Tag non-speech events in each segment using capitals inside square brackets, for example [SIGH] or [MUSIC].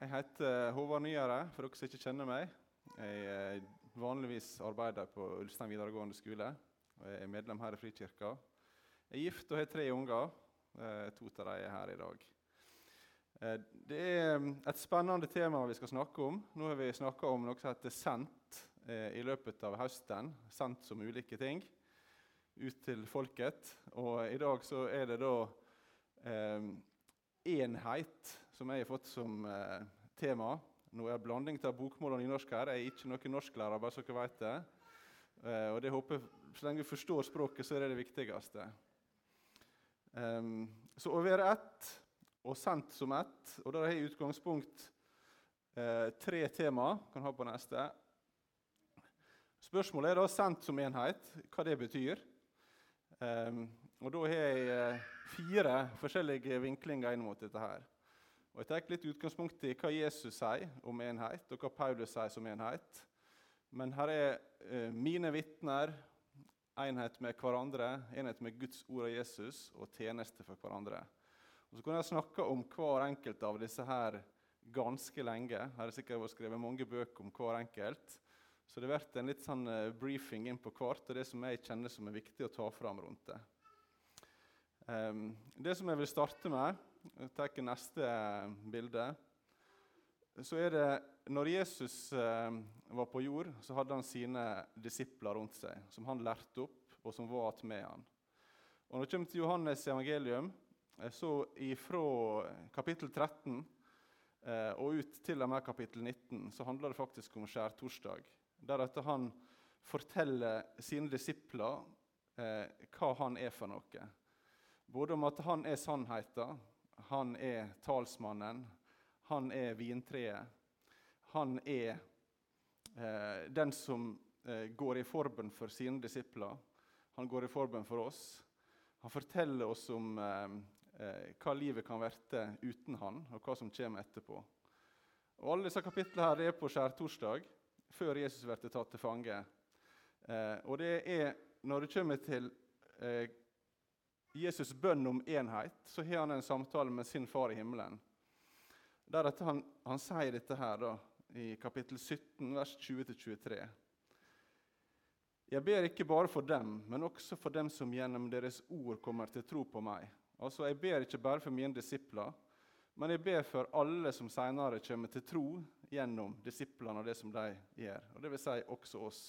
Jeg heter Håvard Nyere, for dere som ikke kjenner meg. Jeg eh, vanligvis arbeider på Ulstein videregående skole og jeg er medlem her i Frikirka. Jeg er gift og har tre unger. Eh, To av dem er her i dag. Eh, Det er mm, et spennende tema vi skal snakke om. Nå har vi snakka om noe som heter sendt eh, i løpet av høsten. Sendt som ulike ting ut til folket. Og i dag så er det da eh, enhet som jeg har fått som eh, tema. Nå er blanding av bokmål og nynorsk her. Jeg er ikke noen norsklærer, bare så dere vet det. Eh, og det håper, Så lenge vi forstår språket, så er det det viktigste. Um, så å være ett og sendt som ett, og da har jeg i utgangspunkt eh, tre tema. Kan ha på neste. Spørsmålet er da sendt som enhet, hva det betyr. Um, og da har jeg eh, fire forskjellige vinklinger inn mot dette her. Og Jeg tenker litt utgangspunkt i hva Jesus sier om enhet, og hva Paulus sier som enhet. Men her er eh, mine vitner, enhet med hverandre, enhet med Guds ord og Jesus, og tjeneste for hverandre. Og Så kunne jeg snakke om hver enkelt av disse her ganske lenge. Her er sikkert vært skrevet mange bøker om hver enkelt. Så det har en litt sånn eh, briefing inn på hvert, og det som jeg kjenner som er viktig å ta fram rundt det. Em, det som jeg vil starte med, tar neste eh, bilde, så er det når Jesus eh, var på jord, så hadde han sine disipler rundt seg, som han lærte opp, og som var igjen med han. Og Når det kommer til Johannes evangelium, så ifra kapittel 13 eh, og ut til og med kapittel 19, så handler det faktisk om skjærtorsdag. Deretter han forteller sine disipler hva han er for noe. Både om at han er sannheten, han er talsmannen, han er vintreet. Han er eh, den som eh, går i forbønn for sine disipler. Han går i forbønn for oss. Han forteller oss om eh, eh, hva livet kan verte uten han, og hva som kommer etterpå. Og Alle disse kapitlene her er på skjærtorsdag, før Jesus blir tatt til fange. Eh, og det er når det kommer til eh, Jesus' bønn om enhet, så har han en samtale med sin far i himmelen. Deretter han, han sier dette her da, i kapittel 17, vers 20-23. Jeg ber ikke bare for dem, men også for dem som gjennom deres ord kommer til tro på meg. Altså, Jeg ber ikke bare for mine disipler, men jeg ber for alle som senere kommer til tro gjennom disiplene og det som de gjør. Og det vil si også oss.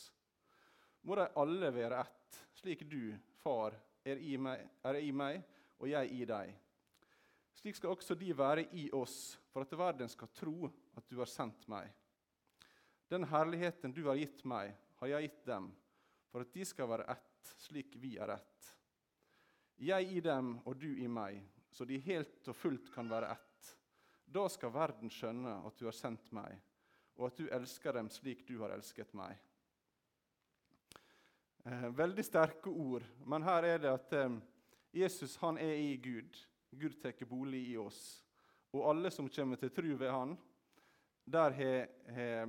Må de alle være ett, slik du, far, er i meg, er i meg og jeg i deg. Slik skal også de være i oss, for at verden skal tro at du har sendt meg. Den herligheten du har gitt meg, har jeg gitt dem, for at de skal være ett, slik vi er ett. Jeg i dem og du i meg, så de helt og fullt kan være ett. Da skal verden skjønne at du har sendt meg, og at du elsker dem slik du har elsket meg. Eh, veldig sterke ord, men her er det at eh, Jesus han er i Gud. Gud tar bolig i oss. Og alle som kommer til tro ved han, der har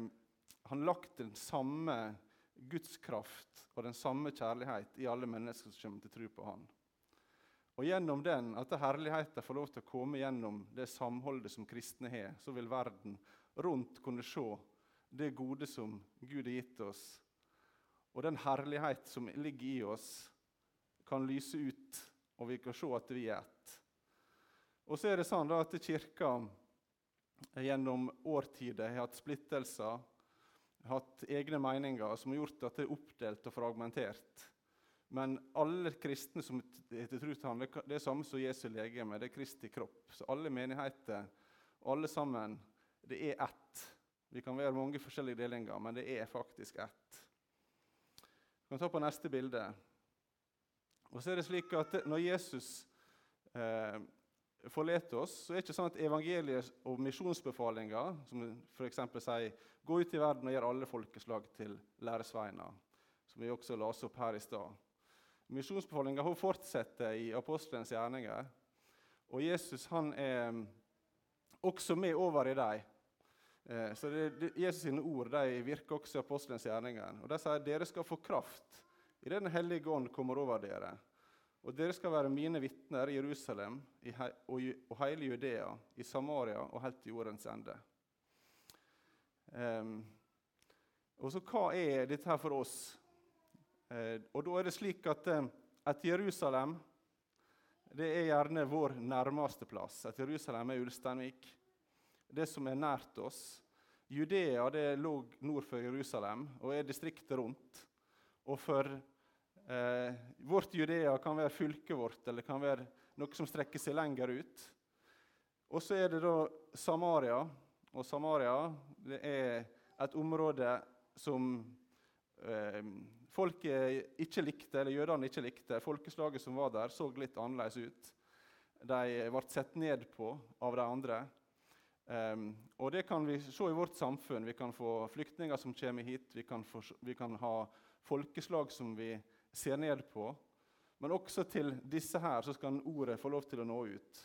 han lagt den samme Guds kraft og den samme kjærlighet i alle mennesker som kommer til tro på han. Og gjennom den, at herligheten får lov til å komme gjennom det samholdet som kristne har, så vil verden rundt kunne se det gode som Gud har gitt oss, og den herlighet som ligger i oss, kan lyse ut, og vi kan se at vi er ett. Og så er det sånn at Kirka gjennom årtider har hatt splittelser, hatt egne meninger som har gjort at det er oppdelt og fragmentert. Men alle kristne som heter tro til ham, det er samme som Jesu legeme, det er Kristi kropp. Så alle menigheter, alle sammen, det er ett. Vi kan være mange forskjellige delinger, men det er faktisk ett. Kan ta på neste bilde. Og så er det slik at Når Jesus eh, forlater oss, så er det ikke sånn at evangeliet og misjonsbefalinga, som f.eks. sier 'gå ut i verden og gjør alle folkeslag til læresveiner', som vi også leste opp her i stad. Misjonsbefalinga fortsetter i apostelens gjerninger. Og Jesus han er også med over i dem. Eh, så det, Jesus sine ord de virker også i apostelens gjerninger. Og De sier dere skal få kraft i Den hellige ånd kommer over dere. Og dere skal være mine vitner i Jerusalem og, hele Judea, i Samaria og helt til jordens ende. Um, og så hva er dette her for oss? Uh, og da er det slik at et Jerusalem det er gjerne vår nærmeste plass. Et Jerusalem er Ulsteinvik. Det som er nært oss. Judea det lå nord for Jerusalem og er distriktet rundt. Og for eh, vårt Judea kan være fylket vårt, eller kan være noe som strekker seg lenger ut. Og så er det da Samaria. Og Samaria det er et område som eh, folket ikke likte, eller jødene ikke likte. Folkeslaget som var der, så litt annerledes ut. De ble sett ned på av de andre. Um, og Det kan vi se i vårt samfunn. Vi kan få flyktninger som kommer hit. Vi kan, få, vi kan ha folkeslag som vi ser ned på. Men også til disse her så skal ordet få lov til å nå ut.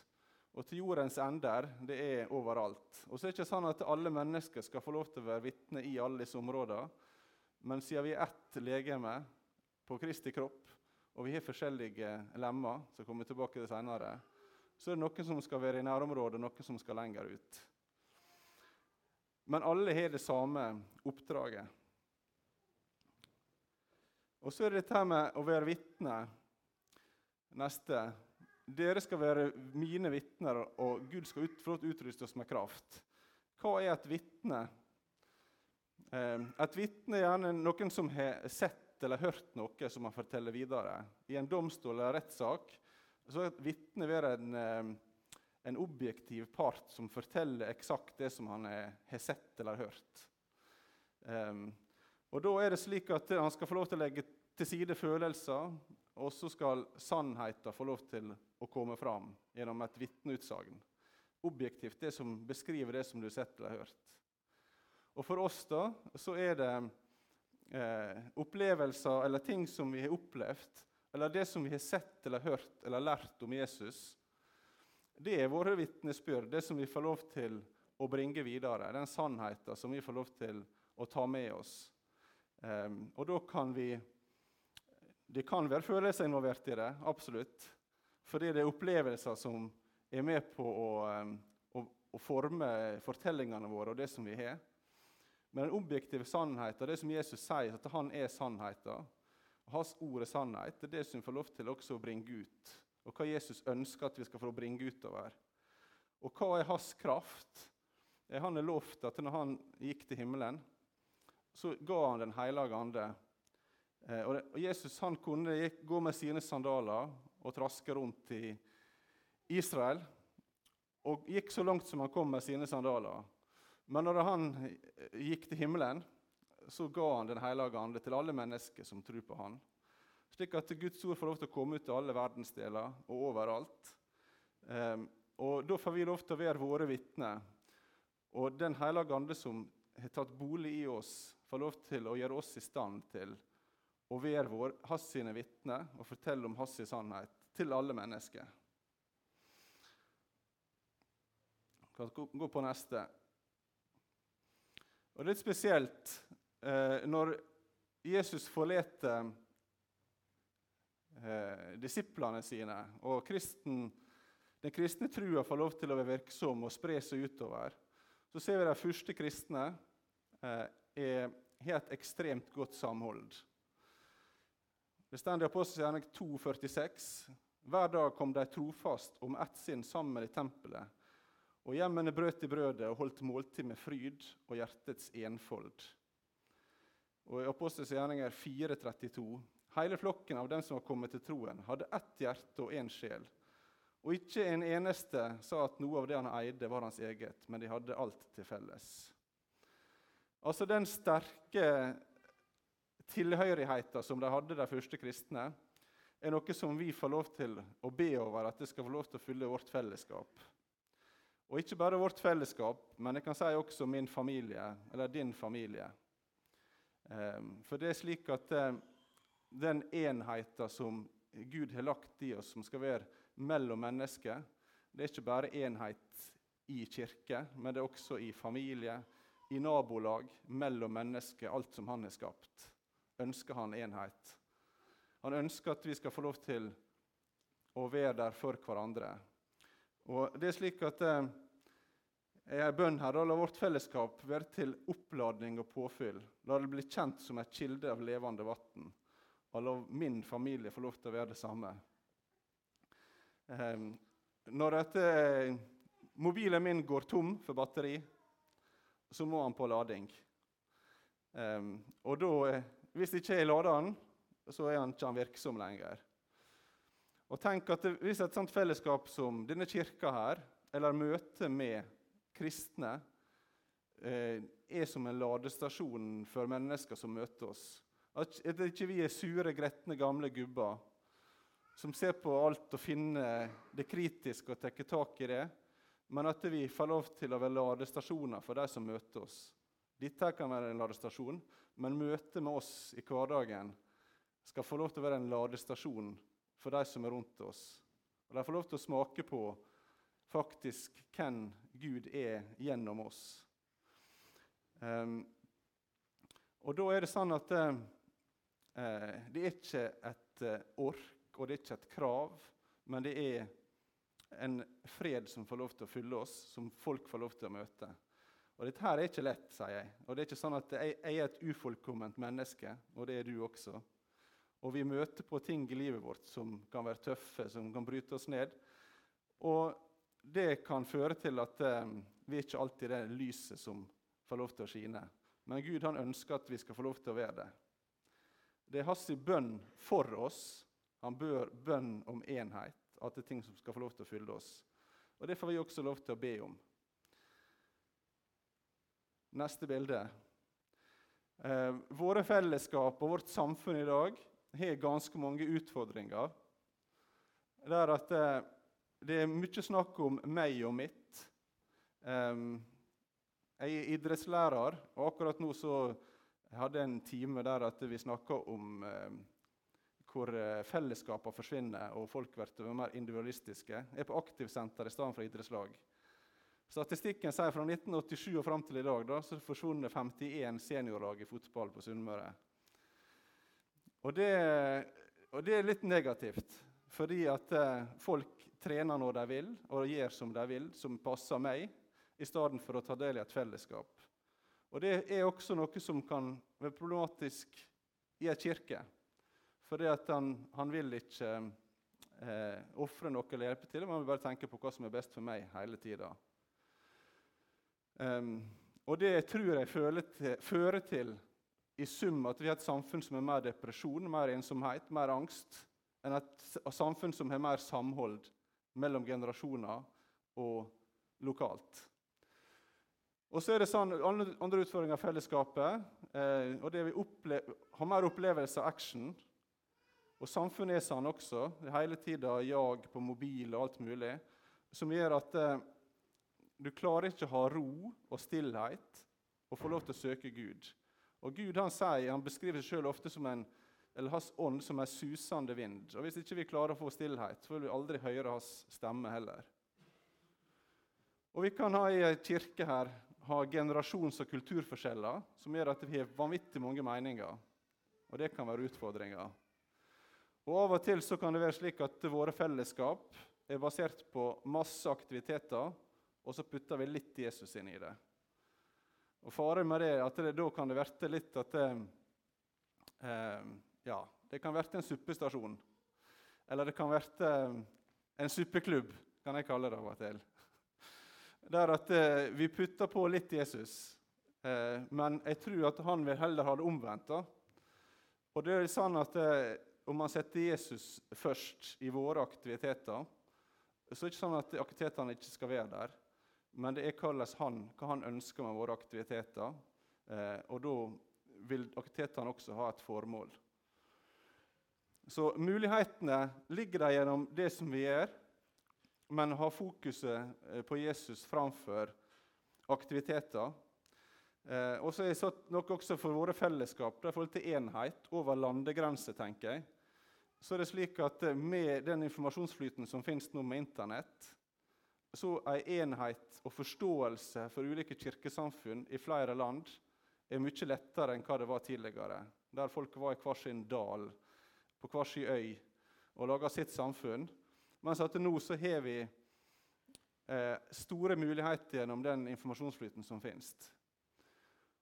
Og til jordens ender, det er overalt. Og så er det ikke sånn at alle mennesker skal få lov til å være vitne i alle disse områdene. Men siden vi er ett legeme på Kristi kropp, og vi har forskjellige lemmer, så kommer tilbake til senere, så er det noen som skal være i nærområdet, noen som skal lenger ut. Men alle har det samme oppdraget. Og så er det dette med å være vitne. Neste. Dere skal være mine vitner, og Gud skal ut, få utruste oss med kraft. Hva er et vitne? Eh, et vitne er gjerne noen som har sett eller hørt noe som man forteller videre. I en domstol eller rettssak så er et vitne være en, eh, en, objektiv part som forteller eksakt det som han har sett eller hørt. Um, og Da er det slik at han skal få lov til å legge til side følelser, og så skal sannheten få lov til å komme fram gjennom et vitneutsagn. Objektivt, det som beskriver det som du har sett eller hørt. Og For oss da, så er det eh, opplevelser eller ting som vi har opplevd, eller det som vi har sett eller hørt eller lært om Jesus, det er våre vitnesbyrd, det som vi får lov til å bringe videre. Den sannheten som vi får lov til å ta med oss. Um, og da kan vi Det kan være følelser involvert i det, absolutt. Fordi det er opplevelser som er med på å, um, å, å forme fortellingene våre og det som vi har. Men den objektive sannheten, det som Jesus sier, at han er sannheten, hans ord er sannhet. Det er det som vi får lov til også å bringe ut. Og hva Jesus ønsker at vi skal få bringe utover. Og hva er hans kraft? Han har lovt at når han gikk til himmelen, så ga han Den hellige ande. Eh, og Jesus han kunne gå med sine sandaler og traske rundt i Israel. Og gikk så langt som han kom med sine sandaler. Men når han gikk til himmelen, så ga han Den hellige ande til alle mennesker som tror på han. Slik at Guds ord får lov til å komme ut til alle verdensdeler og overalt. Um, og Da får vi lov til å være våre vitner. Og Den hellige ande som har tatt bolig i oss, får lov til å gjøre oss i stand til å være vår, hans sine vitner og fortelle om hans sannhet til alle mennesker. Vi kan gå på neste. Og Det er litt spesielt eh, når Jesus forlater eh, disiplene sine, og kristen, den kristne trua får lov til å være virksom og spre seg utover, så ser vi de første kristne eh, har et ekstremt godt samhold. Det står i Apostelgjerningen 2,46.: Hver dag kom de trofast om ett sinn sammen i tempelet og hjemmene brøt i brødet og holdt måltid med fryd og hjertets enfold. Og I Apostelens gjerninger 4.32.: Hele flokken av dem som var kommet til troen, hadde ett hjerte og én sjel. Og ikke en eneste sa at noe av det han eide, var hans eget, men de hadde alt til felles. Altså Den sterke tilhørigheten som de hadde, de første kristne, er noe som vi får lov til å be over at det skal få lov til å fylle vårt fellesskap. Og ikke bare vårt fellesskap, men jeg kan si også min familie, eller din familie. Ehm, for det er slik at eh, den enheten som Gud har lagt i oss, som skal være mellom mennesker, det er ikke bare enhet i kirke, men det er også i familie, i nabolag, mellom mennesker, alt som han har skapt. Ønsker han enhet. Han ønsker at vi skal få lov til å være der for hverandre. Og det er slik at eh, er bønn her. Da, la vårt fellesskap være til oppladning og påfyll. La det bli kjent som et kilde av levende vann. Og la min familie få lov til å være det samme. Eh, når dette, mobilen min går tom for batteri, så må han på lading. Eh, og da, hvis ikke jeg lader den, så er han ikke han virksom lenger. Og tenk at Hvis et sånt fellesskap som denne kirka her, eller møte med kristne, eh, er som en ladestasjon for mennesker som møter oss At ikke vi er sure, gretne, gamle gubber som ser på alt og finner det kritiske og tar tak i det, men at vi får lov til å være ladestasjoner for de som møter oss. Dette kan være en ladestasjon, men møtet med oss i hverdagen skal få lov til å være en ladestasjon for de som er rundt oss. Og De får lov til å smake på faktisk hvem Gud er gjennom oss. Um, og da er det sånn at uh, det er ikke et uh, ork, og det er ikke et krav, men det er en fred som får lov til å fylle oss, som folk får lov til å møte. Og Dette her er ikke lett, sier jeg. Og det er ikke sånn at jeg, jeg er et ufullkomment menneske, og det er du også. Og vi møter på ting i livet vårt som kan være tøffe, som kan bryte oss ned. Og det kan føre til at eh, vi ikke alltid er det lyset som får lov til å skine. Men Gud han ønsker at vi skal få lov til å være det. Det er hans bønn for oss. Han bør bønn om enhet. At det er ting som skal få lov til å fylle oss. Og det får vi også lov til å be om. Neste bilde. Eh, våre fellesskap og vårt samfunn i dag har ganske mange utfordringer. Det er at eh, det er mye snakk om meg og mitt. Eh, jeg er idrettslærer, og akkurat nå så hadde en time der at vi snakka om eh, hvor uh, fellesskapene forsvinner og folk blir mer individualistiske. Jeg er på aktivsenter i stedet for idrettslag. Statistikken sier fra 1987 og fram til i dag da, så forsvunnet 51 seniorlag i fotball på Sunnmøre. Og det, og det, er litt negativt, fordi at eh, folk trener når de vil, og gjør som de vil, som passer meg, i stedet for å ta del i et fellesskap. Og Det er også noe som kan være problematisk i en kirke. For han, han vil ikke eh, ofre noe eller hjelpe til, men han vil bare tenke på hva som er best for meg hele tida. Um, og det tror jeg fører til i sum at vi har et samfunn som har mer depresjon, mer ensomhet, mer angst, enn et samfunn som har mer samhold mellom generasjoner og lokalt. Og så er det sånn, Andre utfordringer av fellesskapet eh, og det vi har mer opplevelse av action. Og samfunnet er sånn også. Det er hele tida jag på mobil og alt mulig. Som gjør at eh, du klarer ikke å ha ro og stillhet og få lov til å søke Gud. Og Gud han sier, han beskriver seg sjøl ofte som en eller hans ånd som en susende vind. Og Hvis ikke vi klarer å få stillhet, så vil vi aldri høre hans stemme heller. Og Vi kan ha ei kirke her ha generasjons- og kulturforskjeller som gjør at vi har vanvittig mange meninger. Og det kan være utfordringer. Og Av og til så kan det være slik at våre fellesskap er basert på masse aktiviteter, og så putter vi litt Jesus inn i det. Og Faren med det er at det, da kan det verte litt at det, eh, ja, det kan verte en suppestasjon. Eller det kan verte en suppeklubb, kan jeg kalle det av og til. Der at eh, vi putter på litt Jesus. Eh, men jeg tror at han vil heller ha det omvendt. Og det er sånn at eh, Om man setter Jesus først i våre aktiviteter, så er det ikke sånn at aktivitetene ikke skal være der men det er han, hva han ønsker med våre aktiviteter. Og da vil aktivitetene også ha et formål. Så mulighetene ligger der gjennom det som vi gjør, men ha fokuset eh, på Jesus framfor aktiviteter. Eh, og så er det noe også for våre fellesskap i forhold til enhet over landegrenser. tenker jeg. Så er det slik at eh, Med den informasjonsflyten som finnes nå med Internett, så er enhet og forståelse for ulike kirkesamfunn i flere land er mye lettere enn hva det var tidligere, der folk var i hver sin dal, på hver sin øy, og laga sitt samfunn. Mens at nå så har vi eh, store muligheter gjennom den informasjonsflyten som finnes.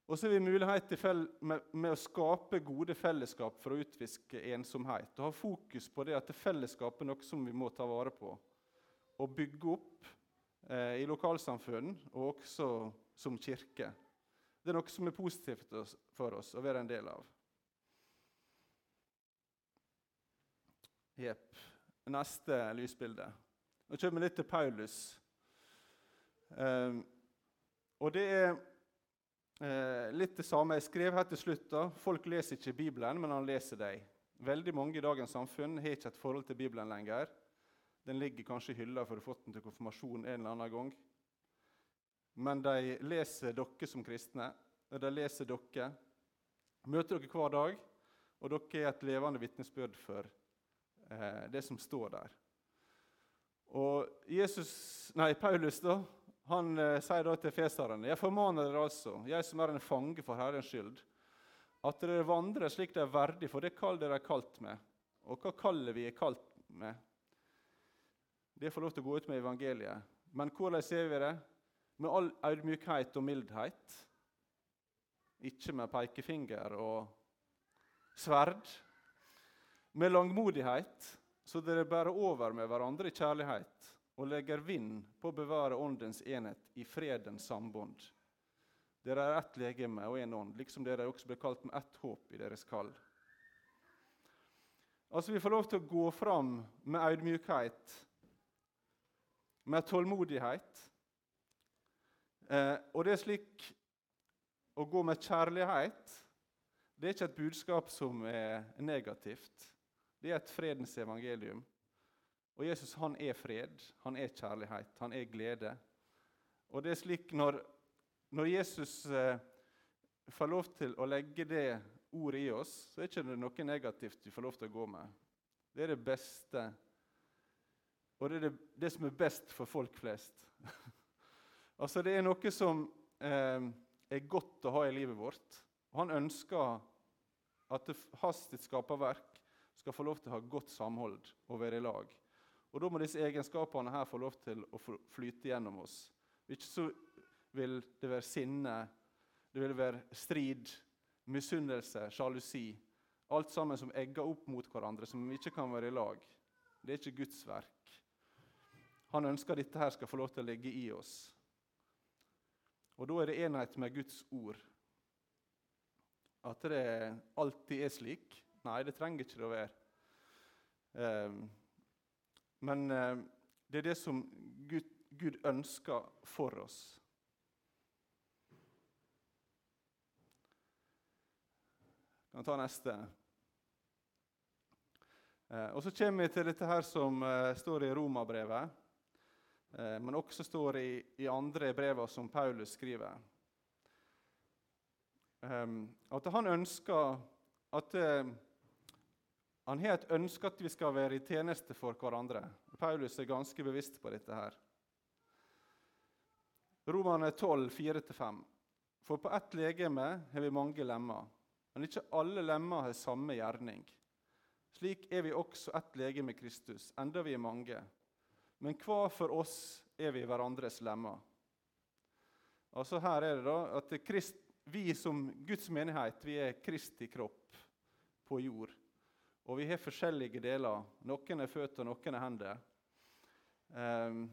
Og så har vi mulighet med, med, å skape gode fellesskap for å utviske ensomhet. Og ha fokus på det at det fellesskapet er noe som vi må ta vare på. Og bygge opp eh, i lokalsamfunn og også som kirke. Det er noe som er positivt for oss å være en del av. Jepp. Neste lysbilde. Nå kommer vi litt til Paulus. Eh, og det er Eh, litt det samme. Jeg skrev her til slutt da, Folk leser ikke Bibelen, men han leser dem. Veldig mange i dagens samfunn har ikke et forhold til Bibelen lenger. Den ligger kanskje i hylla for å ha fått den til konfirmasjon en eller annen gang. Men de leser dere som kristne. og De leser dere. Møter dere hver dag, og dere er et levende vitnesbyrd for eh, det som står der. Og Jesus, nei, Paulus da, han eh, sier da til feserne.: Jeg formaner dere altså, jeg som er en fange for Herrens skyld, at dere vandrer slik dere er verdig for det kall dere er kalt med. Og hva kallet vi er kalt med? Det får lov til å gå ut med evangeliet. Men hvordan ser vi det? Med all audmykhet og mildhet. Ikke med pekefinger og sverd. Med langmodighet, så dere bærer over med hverandre i kjærlighet og legger vind på å bevare åndens enhet i fredens sambånd. Dere er ett legeme og én ånd, liksom dere også ble kalt med ett håp i deres kall. Altså, Vi får lov til å gå fram med audmykhet, med tålmodighet. Eh, og det er slik å gå med kjærlighet det er ikke et budskap som er negativt. Det er et fredens evangelium. Og Jesus han er fred, han er kjærlighet, han er glede. Og det er slik når, når Jesus eh, får lov til å legge det ordet i oss, så er det ikke noe negativt vi får lov til å gå med. Det er det beste, og det er det, det som er best for folk flest. [LAUGHS] altså Det er noe som eh, er godt å ha i livet vårt. Han ønsker at det, hans skaperverk skal få lov til å ha godt samhold og være i lag. Og Da må disse egenskapene her få lov til å flyte gjennom oss. Ikke så vil det være sinne, det vil være strid, misunnelse, sjalusi. Alt sammen som egger opp mot hverandre, som ikke kan være i lag. Det er ikke Guds verk. Han ønsker dette her skal få lov til å ligge i oss. Og da er det enhet med Guds ord. At det alltid er slik? Nei, det trenger ikke det å være. Eh, men eh, det er det som Gud, Gud ønsker for oss. Jeg kan ta neste. Eh, og Så kommer vi til dette her som eh, står i Romabrevet, eh, men også står i, i andre brever som Paulus skriver. Eh, at han ønsker at eh, han har et ønske at vi skal være i tjeneste for hverandre. Paulus er ganske bevisst på dette. her. Romerne 12, 4-5. For på ett legeme har vi mange lemmer, men ikke alle lemmer har samme gjerning. Slik er vi også ett legeme i Kristus, enda vi er mange. Men hva for oss er vi hverandres lemmer? Altså Her er det da at vi som Guds menighet vi er Kristi kropp på jord. Og vi har forskjellige deler. Noen er føtter, noen er hender. Um,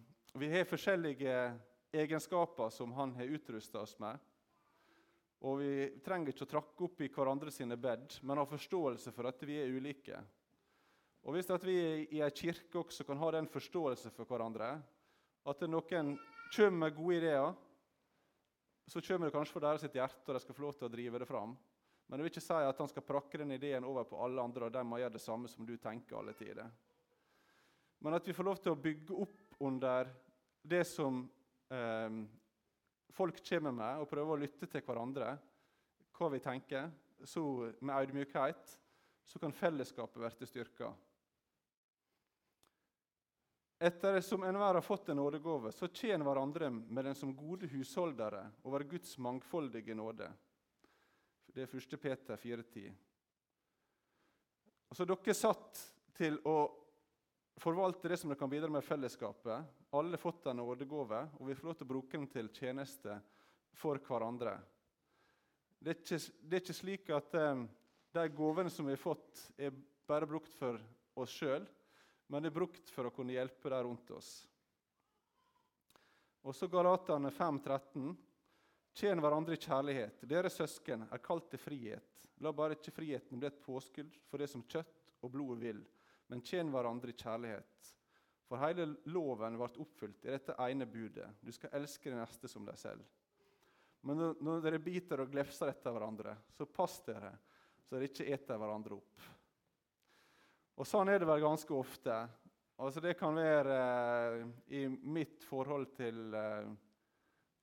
vi har forskjellige egenskaper som han har utrusta oss med. Og vi trenger ikke å trakke opp i hverandre sine bed, men ha forståelse for at vi er ulike. Og Hvis vi i ei kirke også kan ha den forståelse for hverandre, at noen kommer med gode ideer, så kommer det kanskje fra deres hjerte, og de skal få lov til å drive det fram. Men det vil ikke si at han skal prakke den ideen over på alle andre, og de må gjøre det samme som du tenker alle tider. Men at vi får lov til å bygge opp under det som eh, folk kommer med, og prøve å lytte til hverandre, hva vi tenker, så med audmjukhet, så kan fellesskapet bli styrka. Etter som enhver har fått en nådegave, så tjener hverandre med den som gode husholdere over Guds mangfoldige nåde. Det er 1. Peter 4,10. Altså, dere er satt til å forvalte det som dere kan bidra med fellesskapet. alle har fått en nådegave, og vi får lov til å bruke den til tjeneste for hverandre. Det er ikke, det er ikke slik at um, de gavene som vi har fått, er bare brukt for oss sjøl, men det er brukt for å kunne hjelpe de rundt oss. Og så Galatane 5,13. Tjen hverandre i kjærlighet. Dere søsken er kalt til frihet. La bare ikke friheten bli et påskudd for det som kjøtt og blod vil, men tjen hverandre i kjærlighet. For hele loven ble oppfylt i dette ene budet. Du skal elske de neste som deg selv. Men når dere biter og glefser etter hverandre, så pass dere så dere ikke eter hverandre opp. Og Sånn er det vel ganske ofte. Altså Det kan være eh, i mitt forhold til eh,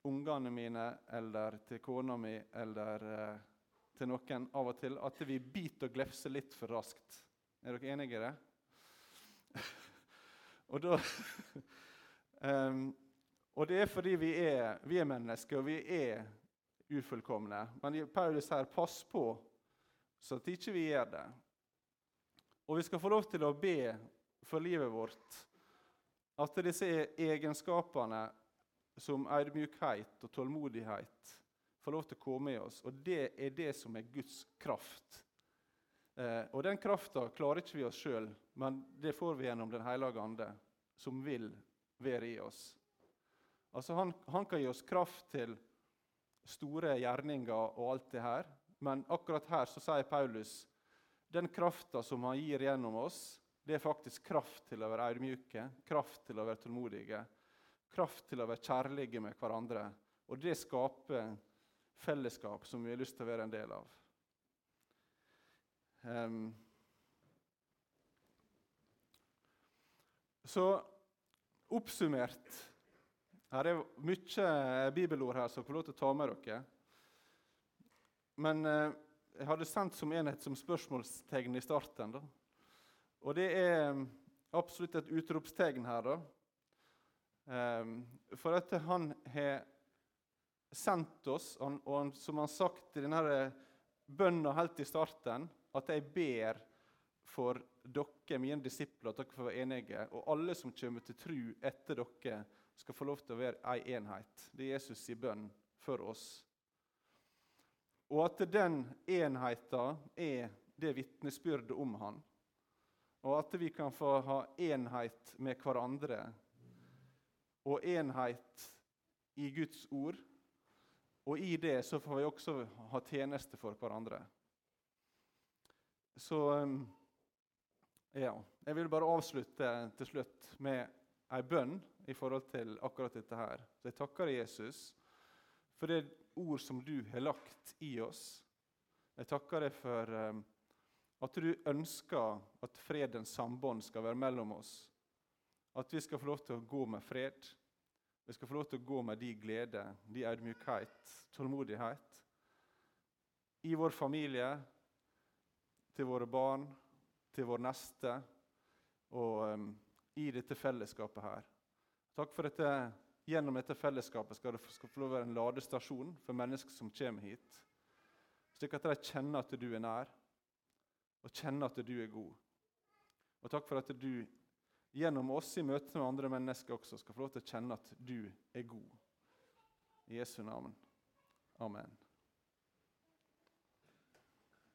ungene mine eller til kona mi eller eh, til noen av og til at vi biter og glefser litt for raskt. Er dere enige i det? [LAUGHS] og, da, um, [LAUGHS] og det er fordi vi er, vi er, mennesker, og vi er ufullkomne. Men Paulus her, 'pass på så at ikke vi gjør det'. Og vi skal få lov til å be for livet vårt at disse egenskapene som ydmykhet og tålmodighet får lov til å komme i oss. Og det er det som er Guds kraft. Eh, og den krafta klarer ikke vi oss sjøl, men det får vi gjennom Den hellige ande, som vil være i oss. Altså han, han, kan gi oss kraft til store gjerninger og alt det her, men akkurat her så sier Paulus den krafta som han gir gjennom oss, det er faktisk kraft til å være ydmyke, kraft til å være tålmodige, kraft til å være kjærlige med hverandre. Og det skaper fellesskap som vi har lyst til å være en del av. Um, så oppsummert Her er mye bibelord her så dere får lov til å ta med dere. Men uh, jeg hadde sendt som enhet som spørsmålstegn i starten. da. Og det er um, absolutt et utropstegn her, da. Um, for at han har sendt oss, og som han har sagt i denne bønna helt i starten, at jeg ber for dere, mine disipler, at dere får være enige, og alle som kommer til tru etter dere, skal få lov til å være ei enhet. Det er Jesus' i bønn for oss. Og at den enheten er det vitnesbyrdet om han. Og at vi kan få ha enhet med hverandre og enhet i Guds ord. Og i det så får vi også ha tjeneste for hverandre. Så um, ja. Jeg vil bare avslutte til slutt med ei bønn i forhold til akkurat dette her. Så jeg takker Jesus for det ord som du har lagt i oss. Jeg takker deg for um, at du ønsker at fredens sambånd skal være mellom oss. At vi skal få lov til å gå med fred. Vi skal få lov til å gå med de glede, de ydmykhet, tålmodighet. I vår familie, til våre barn, til vår neste og um, i dette fellesskapet her. Takk for dette. Gjennom dette fellesskapet skal det få lov å være en ladestasjon for mennesker som kommer hit, slik at de kjenner at du er nær og kjenne at du er god. Og takk for at du gjennom oss i møte med andre mennesker også skal få lov til å kjenne at du er god. I Jesu navn. Amen.